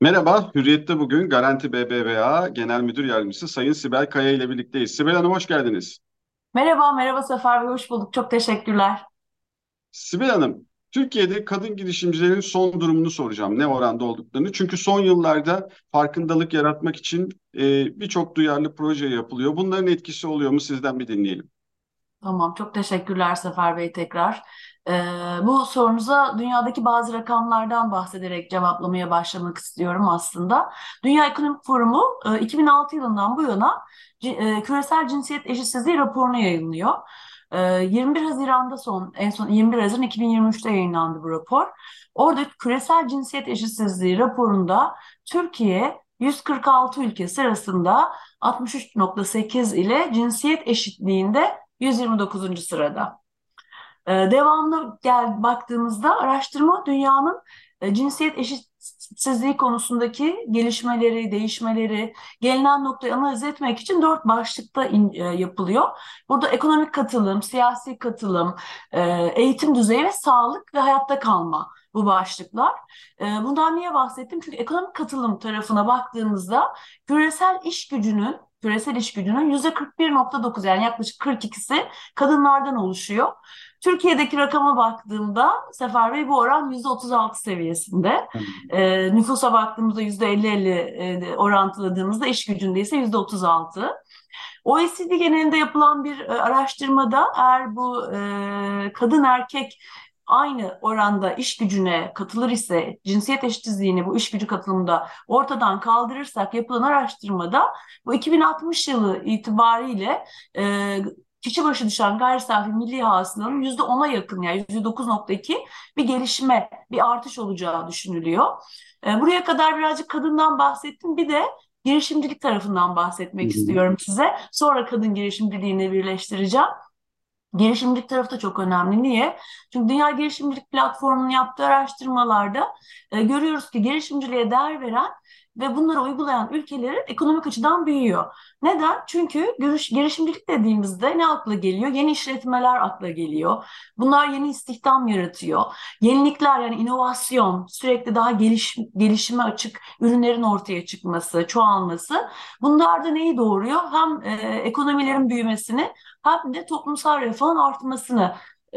Merhaba, Hürriyet'te bugün Garanti BBVA Genel Müdür Yardımcısı Sayın Sibel Kaya ile birlikteyiz. Sibel Hanım hoş geldiniz. Merhaba, merhaba Sefer Bey, hoş bulduk. Çok teşekkürler. Sibel Hanım, Türkiye'de kadın girişimcilerin son durumunu soracağım, ne oranda olduklarını. Çünkü son yıllarda farkındalık yaratmak için e, birçok duyarlı proje yapılıyor. Bunların etkisi oluyor mu? Sizden bir dinleyelim. Tamam, çok teşekkürler Sefer Bey tekrar. Ee, bu sorunuza dünyadaki bazı rakamlardan bahsederek cevaplamaya başlamak istiyorum aslında. Dünya Ekonomik Forumu e, 2006 yılından bu yana küresel cinsiyet eşitsizliği raporunu yayınlıyor. E, 21 Haziran'da son, en son 21 Haziran 2023'te yayınlandı bu rapor. Orada küresel cinsiyet eşitsizliği raporunda Türkiye 146 ülke sırasında 63.8 ile cinsiyet eşitliğinde 129. sırada. Ee, devamlı gel baktığımızda araştırma dünyanın e, cinsiyet eşitsizliği konusundaki gelişmeleri, değişmeleri, gelinen noktayı analiz etmek için dört başlıkta e, yapılıyor. Burada ekonomik katılım, siyasi katılım, e, eğitim düzeyi ve sağlık ve hayatta kalma bu başlıklar. Bundan niye bahsettim? Çünkü ekonomik katılım tarafına baktığımızda küresel iş gücünün küresel iş gücünün yüzde 41.9 yani yaklaşık 42'si kadınlardan oluşuyor. Türkiye'deki rakama baktığımda Sefer Bey bu oran %36 seviyesinde. E, nüfusa baktığımızda %50-50 e, orantıladığımızda iş gücünde ise %36. OECD genelinde yapılan bir e, araştırmada eğer bu e, kadın erkek aynı oranda iş gücüne katılır ise cinsiyet eşitsizliğini bu iş gücü katılımında ortadan kaldırırsak yapılan araştırmada bu 2060 yılı itibariyle e, kişi başı düşen gayri safi milli hasılanın %10'a yakın yani %9.2 bir gelişme, bir artış olacağı düşünülüyor. E, buraya kadar birazcık kadından bahsettim. Bir de girişimcilik tarafından bahsetmek istiyorum size. Sonra kadın girişimciliğini birleştireceğim. Girişimcilik tarafı da çok önemli. Niye? Çünkü Dünya Girişimcilik Platformu'nun yaptığı araştırmalarda e, görüyoruz ki girişimciliğe değer veren ve bunları uygulayan ülkelerin ekonomik açıdan büyüyor. Neden? Çünkü giriş, girişimcilik dediğimizde ne akla geliyor? Yeni işletmeler akla geliyor. Bunlar yeni istihdam yaratıyor. Yenilikler yani inovasyon, sürekli daha geliş, gelişime açık ürünlerin ortaya çıkması, çoğalması. Bunlar da neyi doğuruyor? Hem e, ekonomilerin büyümesini hem de toplumsal refahın artmasını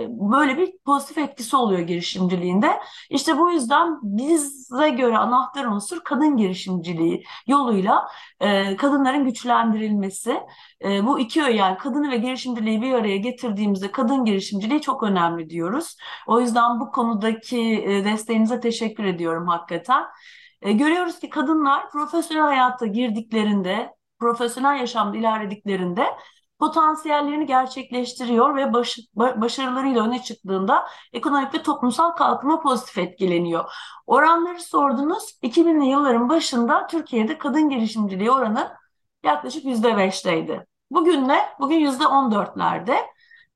böyle bir pozitif etkisi oluyor girişimciliğinde. İşte bu yüzden bize göre anahtar unsur kadın girişimciliği yoluyla e, kadınların güçlendirilmesi. E, bu iki öğe yani kadını ve girişimciliği bir araya getirdiğimizde kadın girişimciliği çok önemli diyoruz. O yüzden bu konudaki e, desteğinize teşekkür ediyorum hakikaten. E, görüyoruz ki kadınlar profesyonel hayata girdiklerinde, profesyonel yaşamda ilerlediklerinde potansiyellerini gerçekleştiriyor ve baş, başarılarıyla öne çıktığında ekonomik ve toplumsal kalkınma pozitif etkileniyor. Oranları sordunuz. 2000'li yılların başında Türkiye'de kadın girişimciliği oranı yaklaşık %5'teydi. Bugün ne? Bugün %14'lerde.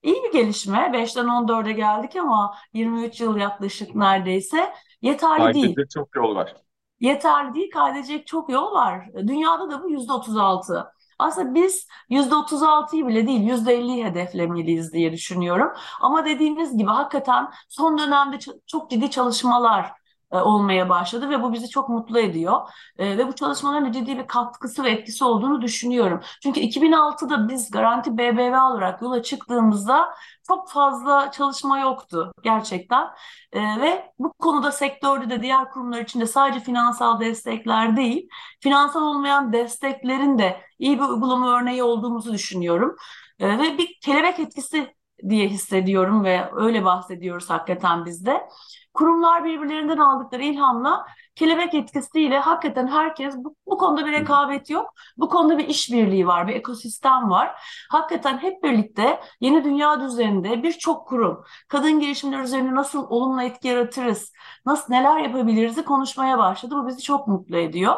İyi bir gelişme. 5'ten 14'e geldik ama 23 yıl yaklaşık neredeyse yeterli değil. Kaydedecek çok yol var. Yeterli değil, kaydedecek çok yol var. Dünyada da bu %36. Aslında biz %36'yı bile değil %50'yi hedeflemeliyiz diye düşünüyorum. Ama dediğiniz gibi hakikaten son dönemde çok ciddi çalışmalar olmaya başladı ve bu bizi çok mutlu ediyor. E, ve bu çalışmaların ciddi bir katkısı ve etkisi olduğunu düşünüyorum. Çünkü 2006'da biz Garanti BBVA olarak yola çıktığımızda çok fazla çalışma yoktu gerçekten. E, ve bu konuda sektörde de diğer kurumlar için de sadece finansal destekler değil, finansal olmayan desteklerin de iyi bir uygulama örneği olduğumuzu düşünüyorum. E, ve bir kelebek etkisi diye hissediyorum ve öyle bahsediyoruz hakikaten bizde. Kurumlar birbirlerinden aldıkları ilhamla kelebek etkisiyle hakikaten herkes bu, bu konuda bir rekabet yok. Bu konuda bir işbirliği var, bir ekosistem var. Hakikaten hep birlikte yeni dünya düzeninde birçok kurum kadın girişimler üzerine nasıl olumlu etki yaratırız, nasıl neler yapabiliriz konuşmaya başladı. Bu bizi çok mutlu ediyor.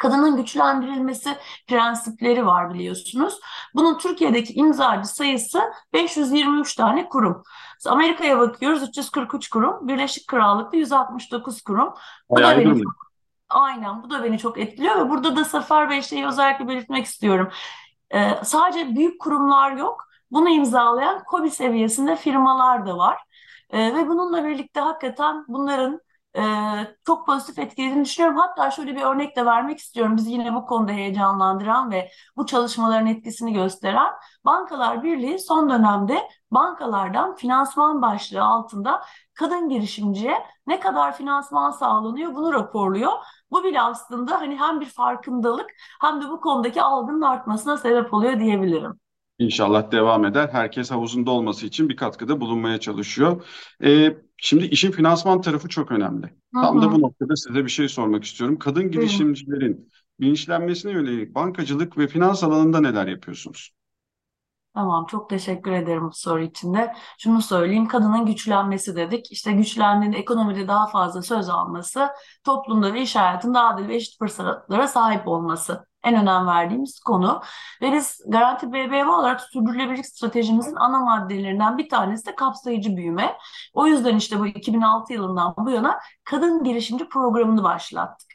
Kadının güçlendirilmesi prensipleri var biliyorsunuz. Bunun Türkiye'deki imzacı sayısı 523 tane kurum. Amerika'ya bakıyoruz 343 kurum, Birleşik Krallık'ta 169 kurum. Bu Bayağı da iyi beni durumda. çok, aynen bu da beni çok etkiliyor ve burada da Zafer Bey şeyi özellikle belirtmek istiyorum. Ee, sadece büyük kurumlar yok. Bunu imzalayan KOBİ seviyesinde firmalar da var. Ee, ve bununla birlikte hakikaten bunların e, çok pozitif etkilediğini düşünüyorum. Hatta şöyle bir örnek de vermek istiyorum. Bizi yine bu konuda heyecanlandıran ve bu çalışmaların etkisini gösteren Bankalar Birliği son dönemde bankalardan finansman başlığı altında kadın girişimciye ne kadar finansman sağlanıyor bunu raporluyor. Bu bile aslında hani hem bir farkındalık hem de bu konudaki algının artmasına sebep oluyor diyebilirim. İnşallah devam eder. Herkes havuzunda olması için bir katkıda bulunmaya çalışıyor. Ee, şimdi işin finansman tarafı çok önemli. Hı Tam da bu noktada size bir şey sormak istiyorum. Kadın girişimcilerin bilinçlenmesine yönelik bankacılık ve finans alanında neler yapıyorsunuz? Tamam, çok teşekkür ederim bu soru için de. Şunu söyleyeyim, kadının güçlenmesi dedik. İşte güçlendiğinde ekonomide daha fazla söz alması, toplumda ve iş hayatında adil ve eşit fırsatlara sahip olması en önem verdiğimiz konu. Ve biz Garanti BBVA olarak sürdürülebilirlik stratejimizin ana maddelerinden bir tanesi de kapsayıcı büyüme. O yüzden işte bu 2006 yılından bu yana kadın girişimci programını başlattık.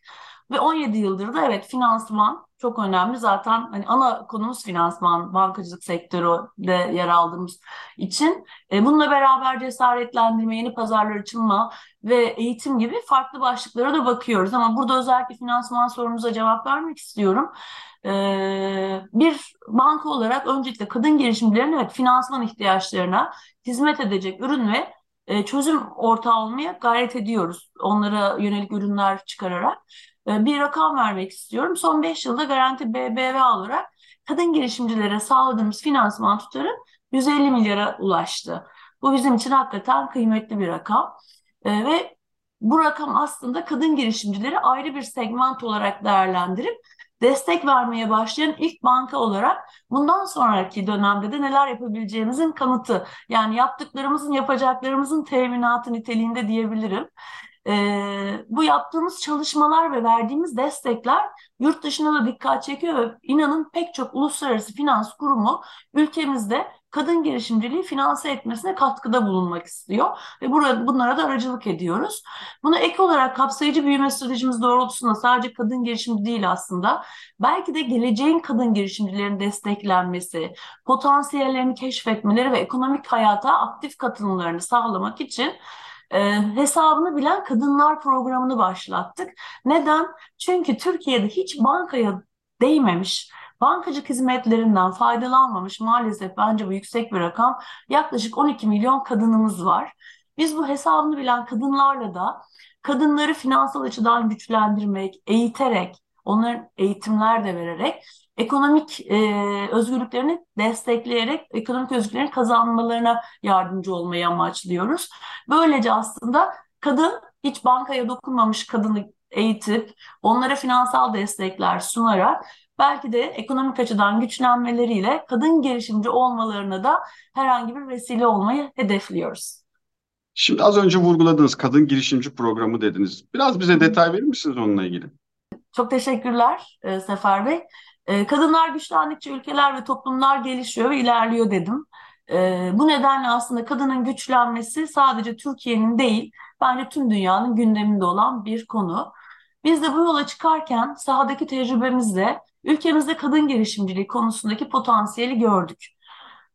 Ve 17 yıldır da evet finansman çok önemli. Zaten hani ana konumuz finansman, bankacılık sektöründe yer aldığımız için. E, bununla beraber cesaretlendirme, yeni pazarlar açılma ve eğitim gibi farklı başlıklara da bakıyoruz. Ama burada özellikle finansman sorunuza cevap vermek istiyorum. E, bir banka olarak öncelikle kadın girişimcilerin evet finansman ihtiyaçlarına hizmet edecek ürün ve e, çözüm ortağı olmaya gayret ediyoruz. Onlara yönelik ürünler çıkararak. E, bir rakam vermek istiyorum. Son 5 yılda Garanti BBVA olarak kadın girişimcilere sağladığımız finansman tutarı 150 milyara ulaştı. Bu bizim için hakikaten kıymetli bir rakam. E, ve bu rakam aslında kadın girişimcileri ayrı bir segment olarak değerlendirip destek vermeye başlayan ilk banka olarak bundan sonraki dönemde de neler yapabileceğimizin kanıtı. Yani yaptıklarımızın, yapacaklarımızın teminatı niteliğinde diyebilirim. Ee, bu yaptığımız çalışmalar ve verdiğimiz destekler yurt dışına da dikkat çekiyor ve inanın pek çok uluslararası finans kurumu ülkemizde kadın girişimciliği finanse etmesine katkıda bulunmak istiyor ve burada bunlara da aracılık ediyoruz. Bunu ek olarak kapsayıcı büyüme stratejimiz doğrultusunda sadece kadın girişimci değil aslında. Belki de geleceğin kadın girişimcilerin desteklenmesi, potansiyellerini keşfetmeleri ve ekonomik hayata aktif katılımlarını sağlamak için e, hesabını bilen kadınlar programını başlattık. Neden? Çünkü Türkiye'de hiç bankaya değmemiş, bankacılık hizmetlerinden faydalanmamış maalesef bence bu yüksek bir rakam. Yaklaşık 12 milyon kadınımız var. Biz bu hesabını bilen kadınlarla da kadınları finansal açıdan güçlendirmek, eğiterek, onların eğitimler de vererek ekonomik e, özgürlüklerini destekleyerek ekonomik özgürlüklerini kazanmalarına yardımcı olmayı amaçlıyoruz. Böylece aslında kadın hiç bankaya dokunmamış kadını eğitip onlara finansal destekler sunarak belki de ekonomik açıdan güçlenmeleriyle kadın girişimci olmalarına da herhangi bir vesile olmayı hedefliyoruz. Şimdi az önce vurguladığınız kadın girişimci programı dediniz. Biraz bize detay verir misiniz onunla ilgili? Çok teşekkürler e, Sefer Bey. E, kadınlar güçlendikçe ülkeler ve toplumlar gelişiyor ve ilerliyor dedim. E, bu nedenle aslında kadının güçlenmesi sadece Türkiye'nin değil, bence tüm dünyanın gündeminde olan bir konu. Biz de bu yola çıkarken sahadaki tecrübemizle ülkemizde kadın girişimciliği konusundaki potansiyeli gördük.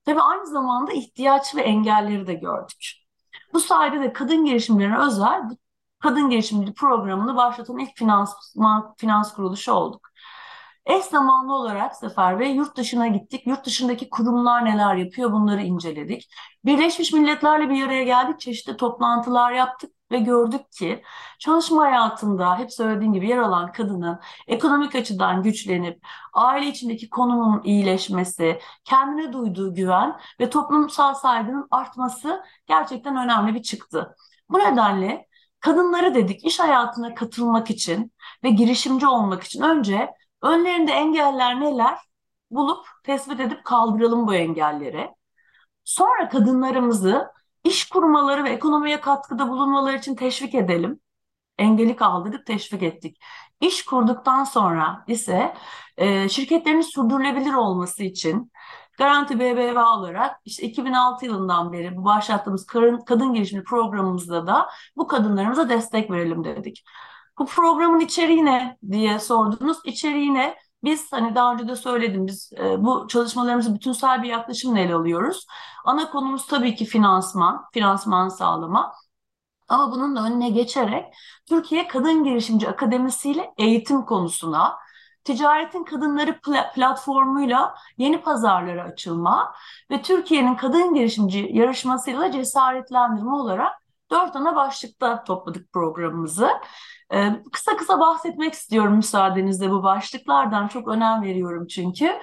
Tabii aynı zamanda ihtiyaç ve engelleri de gördük. Bu sayede de kadın girişimlerine özel kadın girişimci programını başlatan ilk finans, finans kuruluşu olduk. Eş zamanlı olarak Sefer Bey yurt dışına gittik. Yurt dışındaki kurumlar neler yapıyor bunları inceledik. Birleşmiş Milletler'le bir araya geldik. Çeşitli toplantılar yaptık ve gördük ki çalışma hayatında hep söylediğim gibi yer alan kadının ekonomik açıdan güçlenip aile içindeki konumun iyileşmesi, kendine duyduğu güven ve toplumsal saygının artması gerçekten önemli bir çıktı. Bu nedenle kadınları dedik iş hayatına katılmak için ve girişimci olmak için önce önlerinde engeller neler bulup tespit edip kaldıralım bu engelleri. Sonra kadınlarımızı iş kurmaları ve ekonomiye katkıda bulunmaları için teşvik edelim. Engeli kaldırıp teşvik ettik. İş kurduktan sonra ise e, şirketlerin sürdürülebilir olması için Garanti BBVA olarak işte 2006 yılından beri bu başlattığımız kadın, kadın programımızda da bu kadınlarımıza destek verelim dedik. Bu programın içeriği ne diye sordunuz. İçeriği ne? Biz hani daha önce de söyledim biz e, bu çalışmalarımızı bütünsel bir yaklaşımla ele alıyoruz. Ana konumuz tabii ki finansman, finansman sağlama. Ama bunun da önüne geçerek Türkiye Kadın Girişimci Akademisi ile eğitim konusuna, ticaretin kadınları platformuyla yeni pazarlara açılma ve Türkiye'nin kadın girişimci yarışmasıyla cesaretlendirme olarak dört ana başlıkta topladık programımızı. Ee, kısa kısa bahsetmek istiyorum müsaadenizle bu başlıklardan çok önem veriyorum çünkü.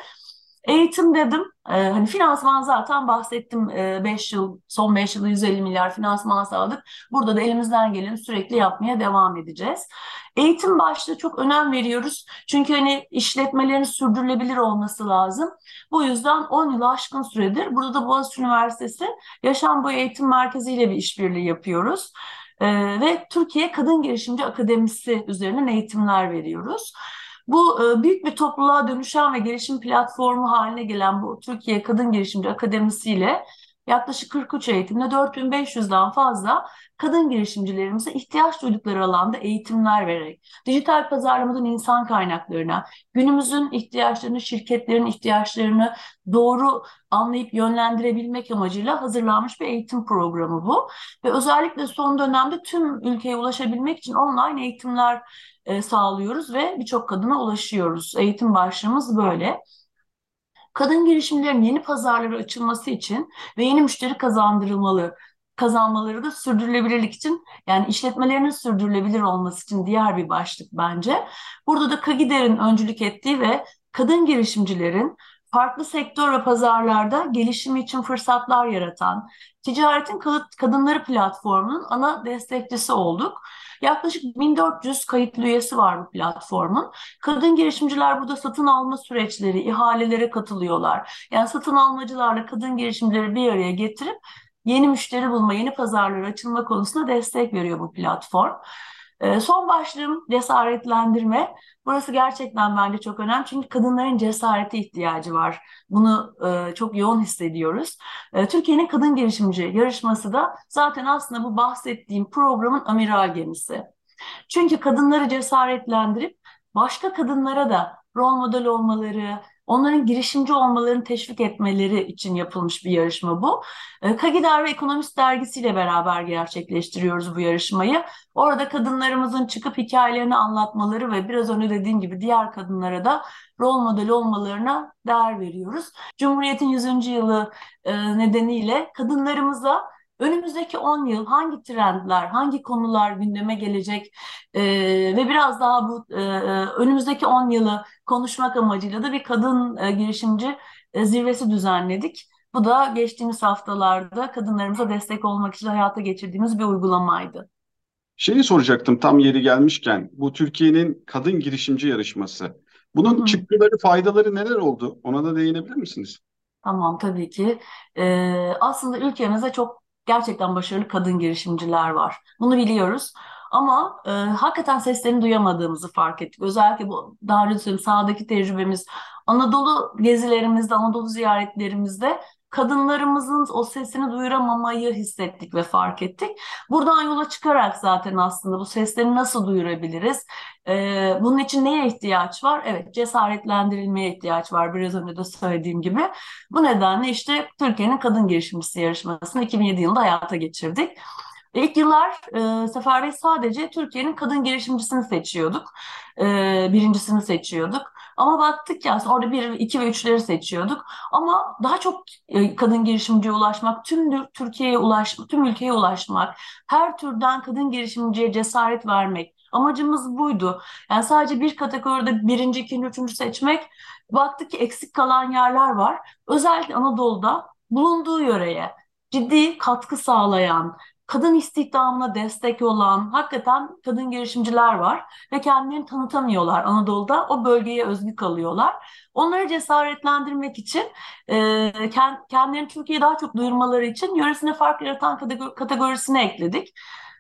Eğitim dedim. Ee, hani finansman zaten bahsettim. 5 ee, yıl, son 5 yılda 150 milyar finansman sağladık. Burada da elimizden geleni sürekli yapmaya devam edeceğiz. Eğitim başlığı çok önem veriyoruz. Çünkü hani işletmelerin sürdürülebilir olması lazım. Bu yüzden 10 yıl aşkın süredir burada da Boğaziçi Üniversitesi Yaşam Boyu Eğitim Merkezi ile bir işbirliği yapıyoruz. Ee, ve Türkiye Kadın Girişimci Akademisi üzerinden eğitimler veriyoruz. Bu e, büyük bir topluluğa dönüşen ve gelişim platformu haline gelen bu Türkiye Kadın Girişimci Akademisi ile yaklaşık 43 eğitimde 4500'den fazla kadın girişimcilerimize ihtiyaç duydukları alanda eğitimler vererek, dijital pazarlamadan insan kaynaklarına, günümüzün ihtiyaçlarını, şirketlerin ihtiyaçlarını doğru anlayıp yönlendirebilmek amacıyla hazırlanmış bir eğitim programı bu. Ve özellikle son dönemde tüm ülkeye ulaşabilmek için online eğitimler e, sağlıyoruz ve birçok kadına ulaşıyoruz. Eğitim başlığımız böyle. Kadın girişimlerin yeni pazarlara açılması için ve yeni müşteri kazandırılmalı kazanmaları da sürdürülebilirlik için yani işletmelerinin sürdürülebilir olması için diğer bir başlık bence. Burada da Kagider'in öncülük ettiği ve kadın girişimcilerin farklı sektör ve pazarlarda gelişimi için fırsatlar yaratan Ticaretin Kadınları platformunun ana destekçisi olduk. Yaklaşık 1400 kayıtlı üyesi var bu platformun. Kadın girişimciler burada satın alma süreçleri, ihalelere katılıyorlar. Yani satın almacılarla kadın girişimcileri bir araya getirip yeni müşteri bulma, yeni pazarlara açılma konusunda destek veriyor bu platform. E, son başlığım cesaretlendirme. Burası gerçekten bence çok önemli çünkü kadınların cesarete ihtiyacı var. Bunu e, çok yoğun hissediyoruz. E, Türkiye'nin kadın girişimci yarışması da zaten aslında bu bahsettiğim programın amiral gemisi. Çünkü kadınları cesaretlendirip başka kadınlara da rol model olmaları, onların girişimci olmalarını teşvik etmeleri için yapılmış bir yarışma bu. E, Kagidar ve Ekonomist dergisiyle beraber gerçekleştiriyoruz bu yarışmayı. Orada kadınlarımızın çıkıp hikayelerini anlatmaları ve biraz önce dediğim gibi diğer kadınlara da rol model olmalarına değer veriyoruz. Cumhuriyet'in 100. yılı e, nedeniyle kadınlarımıza önümüzdeki 10 yıl hangi trendler, hangi konular gündeme gelecek e, ve biraz daha bu e, önümüzdeki 10 yılı konuşmak amacıyla da bir kadın e, girişimci e, zirvesi düzenledik. Bu da geçtiğimiz haftalarda kadınlarımıza destek olmak için hayata geçirdiğimiz bir uygulamaydı. Şeyi soracaktım tam yeri gelmişken bu Türkiye'nin kadın girişimci yarışması. Bunun Hı. çıktıları, faydaları neler oldu? Ona da değinebilir misiniz? Tamam tabii ki. Ee, aslında ülkemizde çok gerçekten başarılı kadın girişimciler var. Bunu biliyoruz. Ama e, hakikaten seslerini duyamadığımızı fark ettik. Özellikle bu daha önce sahadaki tecrübemiz, Anadolu gezilerimizde, Anadolu ziyaretlerimizde kadınlarımızın o sesini duyuramamayı hissettik ve fark ettik. Buradan yola çıkarak zaten aslında bu sesleri nasıl duyurabiliriz? Ee, bunun için neye ihtiyaç var? Evet, cesaretlendirilmeye ihtiyaç var biraz önce de söylediğim gibi. Bu nedenle işte Türkiye'nin Kadın Girişimcisi yarışmasını 2007 yılında hayata geçirdik. İlk yıllar e, Sefer sadece Türkiye'nin kadın girişimcisini seçiyorduk. E, birincisini seçiyorduk. Ama baktık ya orada bir, iki ve üçleri seçiyorduk. Ama daha çok e, kadın girişimciye ulaşmak, tüm Türkiye'ye ulaşmak, tüm ülkeye ulaşmak, her türden kadın girişimciye cesaret vermek. Amacımız buydu. Yani sadece bir kategoride birinci, ikinci, üçüncü seçmek. Baktık ki eksik kalan yerler var. Özellikle Anadolu'da bulunduğu yöreye ciddi katkı sağlayan, kadın istihdamına destek olan hakikaten kadın girişimciler var ve kendilerini tanıtamıyorlar Anadolu'da. O bölgeye özgü kalıyorlar. Onları cesaretlendirmek için e, kendilerini Türkiye'ye daha çok duyurmaları için yöresine fark yaratan kategorisine ekledik.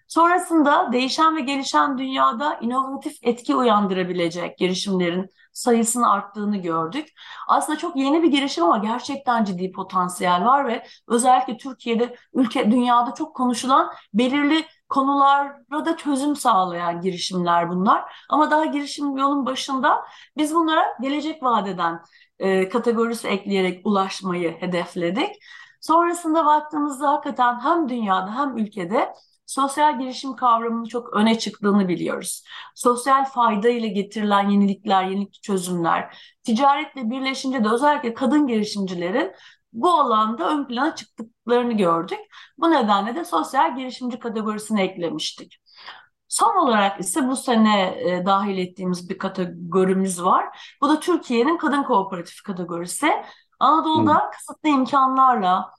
Sonrasında değişen ve gelişen dünyada inovatif etki uyandırabilecek girişimlerin sayısını arttığını gördük. Aslında çok yeni bir girişim ama gerçekten ciddi potansiyel var ve özellikle Türkiye'de, ülke, dünyada çok konuşulan belirli konulara da çözüm sağlayan girişimler bunlar. Ama daha girişim yolun başında biz bunlara gelecek vadeden e, kategorisi ekleyerek ulaşmayı hedefledik. Sonrasında baktığımızda hakikaten hem dünyada hem ülkede sosyal girişim kavramının çok öne çıktığını biliyoruz. Sosyal fayda ile getirilen yenilikler, yeni çözümler, ticaretle birleşince de özellikle kadın girişimcilerin bu alanda ön plana çıktıklarını gördük. Bu nedenle de sosyal girişimci kategorisine eklemiştik. Son olarak ise bu sene e, dahil ettiğimiz bir kategorimiz var. Bu da Türkiye'nin kadın kooperatif kategorisi. Anadolu'da Hı. kısıtlı imkanlarla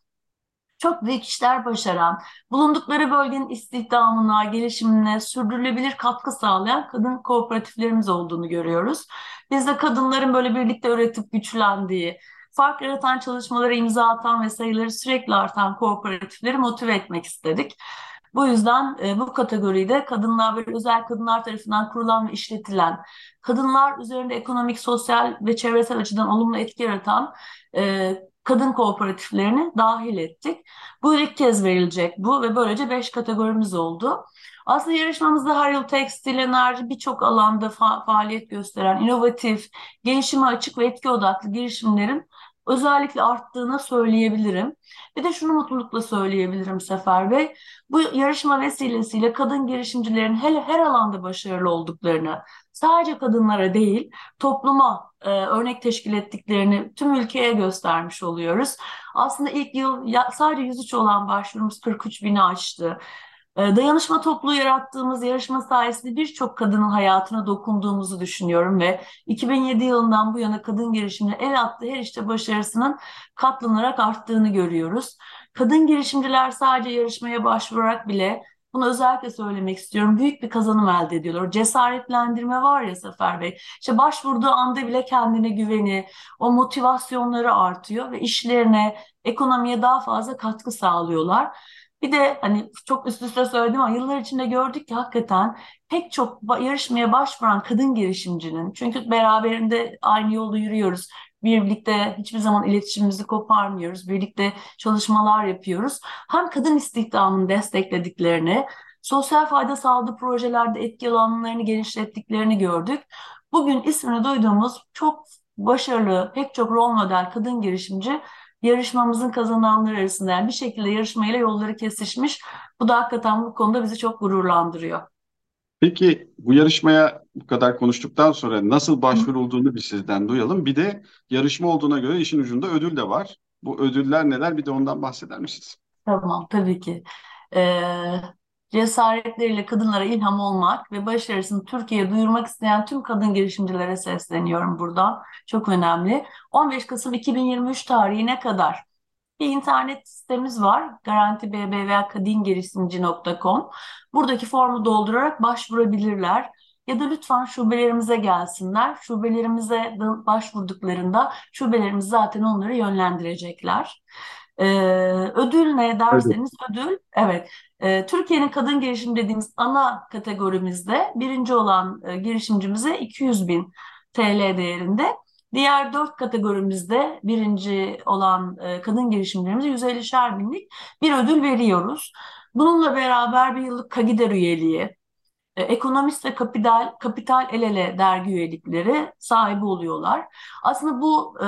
çok büyük işler başaran, bulundukları bölgenin istihdamına, gelişimine sürdürülebilir katkı sağlayan kadın kooperatiflerimiz olduğunu görüyoruz. Biz de kadınların böyle birlikte üretip güçlendiği, fark yaratan çalışmalara imza atan ve sayıları sürekli artan kooperatifleri motive etmek istedik. Bu yüzden e, bu kategoride kadınlar böyle özel kadınlar tarafından kurulan ve işletilen, kadınlar üzerinde ekonomik, sosyal ve çevresel açıdan olumlu etki yaratan e, kadın kooperatiflerini dahil ettik. Bu ilk kez verilecek bu ve böylece beş kategorimiz oldu. Aslında yarışmamızda her yıl tekstil, enerji birçok alanda fa- faaliyet gösteren inovatif, gelişime açık ve etki odaklı girişimlerin özellikle arttığını söyleyebilirim. Bir de şunu mutlulukla söyleyebilirim Sefer Bey. Bu yarışma vesilesiyle kadın girişimcilerin her, her alanda başarılı olduklarını, sadece kadınlara değil, topluma e, örnek teşkil ettiklerini tüm ülkeye göstermiş oluyoruz. Aslında ilk yıl ya, sadece 103 olan başvurumuz 43 bini aştı. E, dayanışma topluluğu yarattığımız yarışma sayesinde birçok kadının hayatına dokunduğumuzu düşünüyorum ve 2007 yılından bu yana kadın girişimine el attığı her işte başarısının katlanarak arttığını görüyoruz. Kadın girişimciler sadece yarışmaya başvurarak bile bunu özellikle söylemek istiyorum. Büyük bir kazanım elde ediyorlar. Cesaretlendirme var ya Sefer Bey. İşte başvurduğu anda bile kendine güveni, o motivasyonları artıyor ve işlerine, ekonomiye daha fazla katkı sağlıyorlar. Bir de hani çok üst üste söyledim ama yıllar içinde gördük ki hakikaten pek çok yarışmaya başvuran kadın girişimcinin çünkü beraberinde aynı yolu yürüyoruz. Birlikte hiçbir zaman iletişimimizi koparmıyoruz. Birlikte çalışmalar yapıyoruz. Hem kadın istihdamını desteklediklerini, sosyal fayda sağladığı projelerde etki alanlarını genişlettiklerini gördük. Bugün ismini duyduğumuz çok başarılı, pek çok rol model kadın girişimci yarışmamızın kazananları arasında yani bir şekilde yarışmayla yolları kesişmiş. Bu da hakikaten bu konuda bizi çok gururlandırıyor. Peki bu yarışmaya bu kadar konuştuktan sonra nasıl başvurulduğunu bir sizden duyalım. Bir de yarışma olduğuna göre işin ucunda ödül de var. Bu ödüller neler? Bir de ondan bahseder misiniz? Tamam, tabii ki. Ee, cesaretleriyle kadınlara ilham olmak ve başarısını Türkiye'ye duyurmak isteyen tüm kadın girişimcilere sesleniyorum buradan. Çok önemli. 15 Kasım 2023 tarihine kadar bir internet sitemiz var. Garanti bbvkadingirişimci.com. Buradaki formu doldurarak başvurabilirler. Ya da lütfen şubelerimize gelsinler. Şubelerimize başvurduklarında şubelerimiz zaten onları yönlendirecekler. Ee, ödül ne derseniz ödül evet e, Türkiye'nin kadın girişim dediğimiz ana kategorimizde birinci olan e, girişimcimize 200 bin TL değerinde Diğer dört kategorimizde birinci olan e, kadın girişimlerimize 150'şer binlik bir ödül veriyoruz. Bununla beraber bir yıllık Kagider üyeliği, e, ekonomist ve kapital, kapital el ele dergi üyelikleri sahibi oluyorlar. Aslında bu e,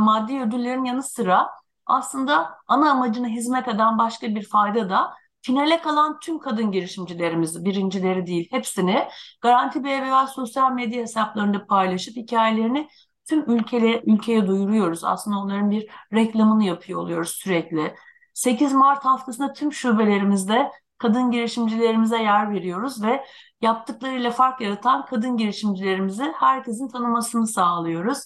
maddi ödüllerin yanı sıra aslında ana amacına hizmet eden başka bir fayda da finale kalan tüm kadın girişimcilerimizi, birincileri değil hepsini Garanti BBVA sosyal medya hesaplarında paylaşıp hikayelerini tüm ülkeye, ülkeye duyuruyoruz. Aslında onların bir reklamını yapıyor oluyoruz sürekli. 8 Mart haftasında tüm şubelerimizde kadın girişimcilerimize yer veriyoruz ve yaptıklarıyla fark yaratan kadın girişimcilerimizi herkesin tanımasını sağlıyoruz.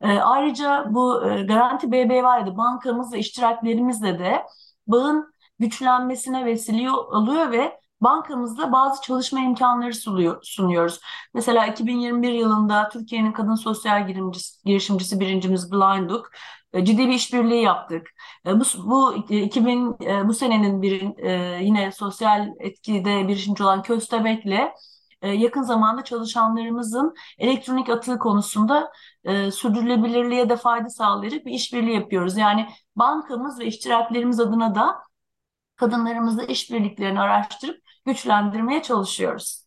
E, ayrıca bu e, Garanti BBVA'da bankamız ve iştiraklerimizle de bağın güçlenmesine vesile oluyor ve bankamızda bazı çalışma imkanları sunuyor, sunuyoruz. Mesela 2021 yılında Türkiye'nin kadın sosyal girişimcisi birincimiz Blinduk e, ciddi bir işbirliği yaptık. E, bu bu 2000 e, bu senenin bir yine sosyal etkide girişimci olan Köstebek'le yakın zamanda çalışanlarımızın elektronik atığı konusunda sürdürülebilirliğe de fayda sağlayacak bir işbirliği yapıyoruz. Yani bankamız ve iştiraklerimiz adına da kadınlarımızla işbirliklerini araştırıp güçlendirmeye çalışıyoruz.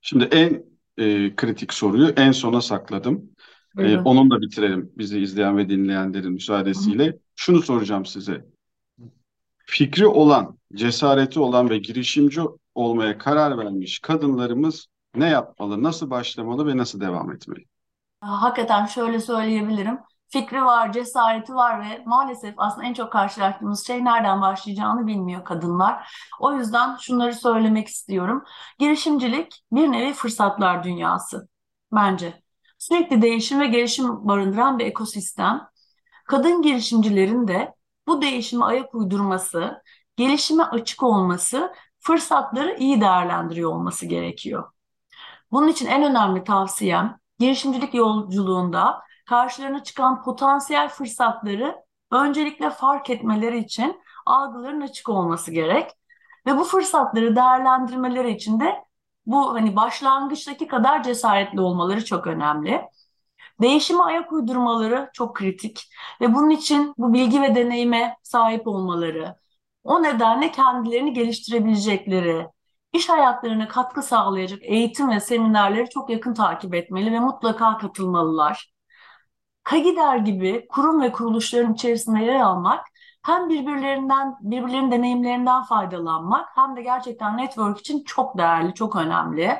Şimdi en e, kritik soruyu en sona sakladım. E, onunla bitirelim bizi izleyen ve dinleyenlerin müsaadesiyle. Hı. Şunu soracağım size. Fikri olan, cesareti olan ve girişimci olmaya karar vermiş kadınlarımız ne yapmalı, nasıl başlamalı ve nasıl devam etmeli? Hakikaten şöyle söyleyebilirim. Fikri var, cesareti var ve maalesef aslında en çok karşılaştığımız şey nereden başlayacağını bilmiyor kadınlar. O yüzden şunları söylemek istiyorum. Girişimcilik bir nevi fırsatlar dünyası bence. Sürekli değişim ve gelişim barındıran bir ekosistem. Kadın girişimcilerin de bu değişime ayak uydurması, gelişime açık olması, fırsatları iyi değerlendiriyor olması gerekiyor. Bunun için en önemli tavsiyem girişimcilik yolculuğunda karşılarına çıkan potansiyel fırsatları öncelikle fark etmeleri için algıların açık olması gerek. Ve bu fırsatları değerlendirmeleri için de bu hani başlangıçtaki kadar cesaretli olmaları çok önemli. Değişime ayak uydurmaları çok kritik ve bunun için bu bilgi ve deneyime sahip olmaları, o nedenle kendilerini geliştirebilecekleri, iş hayatlarına katkı sağlayacak eğitim ve seminerleri çok yakın takip etmeli ve mutlaka katılmalılar. Kagider gibi kurum ve kuruluşların içerisinde yer almak hem birbirlerinden, birbirlerinin deneyimlerinden faydalanmak hem de gerçekten network için çok değerli, çok önemli.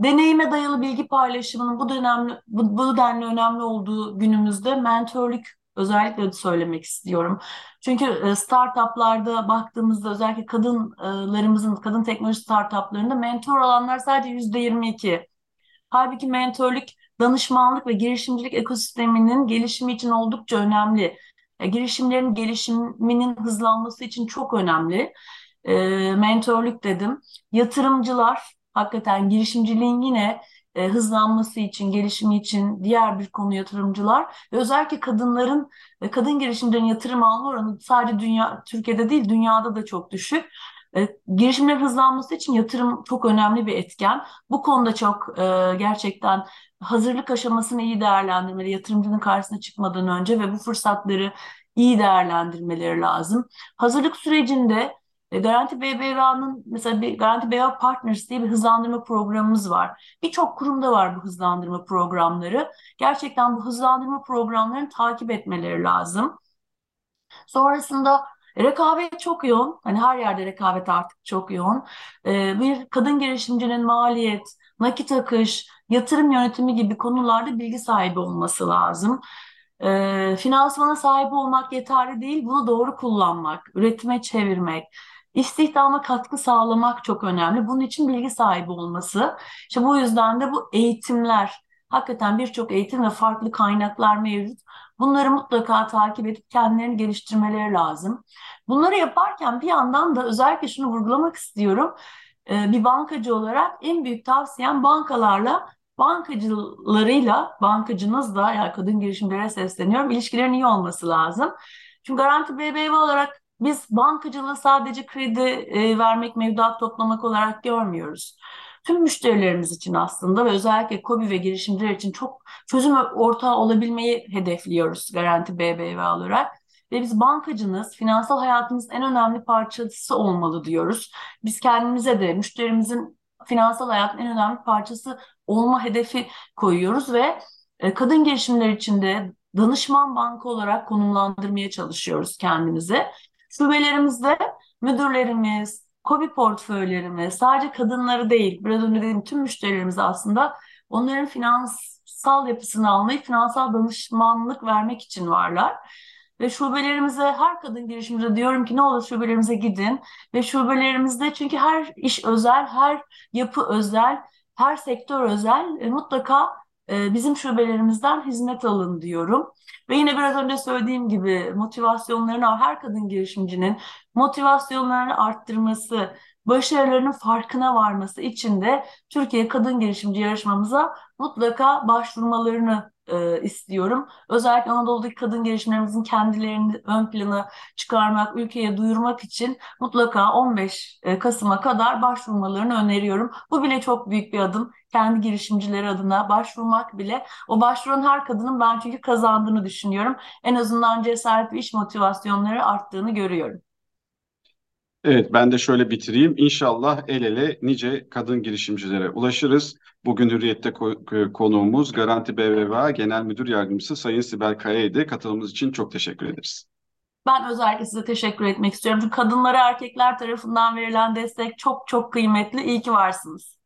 Deneyime dayalı bilgi paylaşımının bu dönemli, bu, bu denli önemli olduğu günümüzde mentörlük özellikle söylemek istiyorum. Çünkü e, startuplarda baktığımızda özellikle kadınlarımızın, kadın teknoloji startuplarında mentor alanlar sadece yüzde 22. Halbuki mentörlük, danışmanlık ve girişimcilik ekosisteminin gelişimi için oldukça önemli. E, girişimlerin gelişiminin hızlanması için çok önemli. E, mentörlük dedim. Yatırımcılar, hakikaten girişimciliğin yine e, hızlanması için, gelişimi için diğer bir konu yatırımcılar ve özellikle kadınların ve kadın girişimcilerin yatırım alma oranı sadece dünya Türkiye'de değil dünyada da çok düşük. E, girişimlerin hızlanması için yatırım çok önemli bir etken. Bu konuda çok e, gerçekten hazırlık aşamasını iyi değerlendirmeli, yatırımcının karşısına çıkmadan önce ve bu fırsatları iyi değerlendirmeleri lazım. Hazırlık sürecinde e, Garanti BBVA'nın mesela bir Garanti BBVA Partners diye bir hızlandırma programımız var. Birçok kurumda var bu hızlandırma programları. Gerçekten bu hızlandırma programlarını takip etmeleri lazım. Sonrasında rekabet çok yoğun. Hani her yerde rekabet artık çok yoğun. E, bir kadın girişimcinin maliyet, nakit akış, yatırım yönetimi gibi konularda bilgi sahibi olması lazım. E, finansmana sahip olmak yeterli değil, bunu doğru kullanmak, üretime çevirmek, İstihdama katkı sağlamak çok önemli. Bunun için bilgi sahibi olması. İşte bu yüzden de bu eğitimler, hakikaten birçok eğitim ve farklı kaynaklar mevcut. Bunları mutlaka takip edip kendilerini geliştirmeleri lazım. Bunları yaparken bir yandan da özellikle şunu vurgulamak istiyorum. Ee, bir bankacı olarak en büyük tavsiyem bankalarla bankacılarıyla, bankacınızla yani kadın girişimlere sesleniyorum, ilişkilerin iyi olması lazım. Çünkü Garanti BBVA olarak biz bankacılığı sadece kredi e, vermek, mevduat toplamak olarak görmüyoruz. Tüm müşterilerimiz için aslında ve özellikle KOBİ ve girişimciler için çok çözüm ortağı olabilmeyi hedefliyoruz Garanti BBVA olarak. Ve biz bankacınız, finansal hayatımızın en önemli parçası olmalı diyoruz. Biz kendimize de müşterimizin finansal hayatın en önemli parçası olma hedefi koyuyoruz ve e, kadın girişimler için de danışman banka olarak konumlandırmaya çalışıyoruz kendimizi. Şubelerimizde müdürlerimiz, KOBİ portföylerimiz sadece kadınları değil, biraz önce dediğim tüm müşterilerimize aslında onların finansal yapısını anlayıp finansal danışmanlık vermek için varlar. Ve şubelerimize her kadın girişimci diyorum ki ne olur şubelerimize gidin. Ve şubelerimizde çünkü her iş özel, her yapı özel, her sektör özel e, mutlaka e, bizim şubelerimizden hizmet alın diyorum. Ve yine biraz önce söylediğim gibi motivasyonlarını her kadın girişimcinin motivasyonlarını arttırması, başarılarının farkına varması için de Türkiye Kadın Girişimci yarışmamıza mutlaka başvurmalarını e, istiyorum. Özellikle Anadolu'daki kadın girişimlerimizin kendilerini ön plana çıkarmak, ülkeye duyurmak için mutlaka 15 e, Kasım'a kadar başvurmalarını öneriyorum. Bu bile çok büyük bir adım. Kendi girişimcileri adına başvurmak bile. O başvuran her kadının ben çünkü kazandığını düşünüyorum. En azından cesaret ve iş motivasyonları arttığını görüyorum. Evet, ben de şöyle bitireyim. İnşallah el ele nice kadın girişimcilere ulaşırız. Bugün Hürriyet'te konuğumuz Garanti BBVA Genel Müdür Yardımcısı Sayın Sibel Kaya'ydı. Katılımınız için çok teşekkür ederiz. Ben özellikle size teşekkür etmek istiyorum. Çünkü kadınlara erkekler tarafından verilen destek çok çok kıymetli. İyi ki varsınız.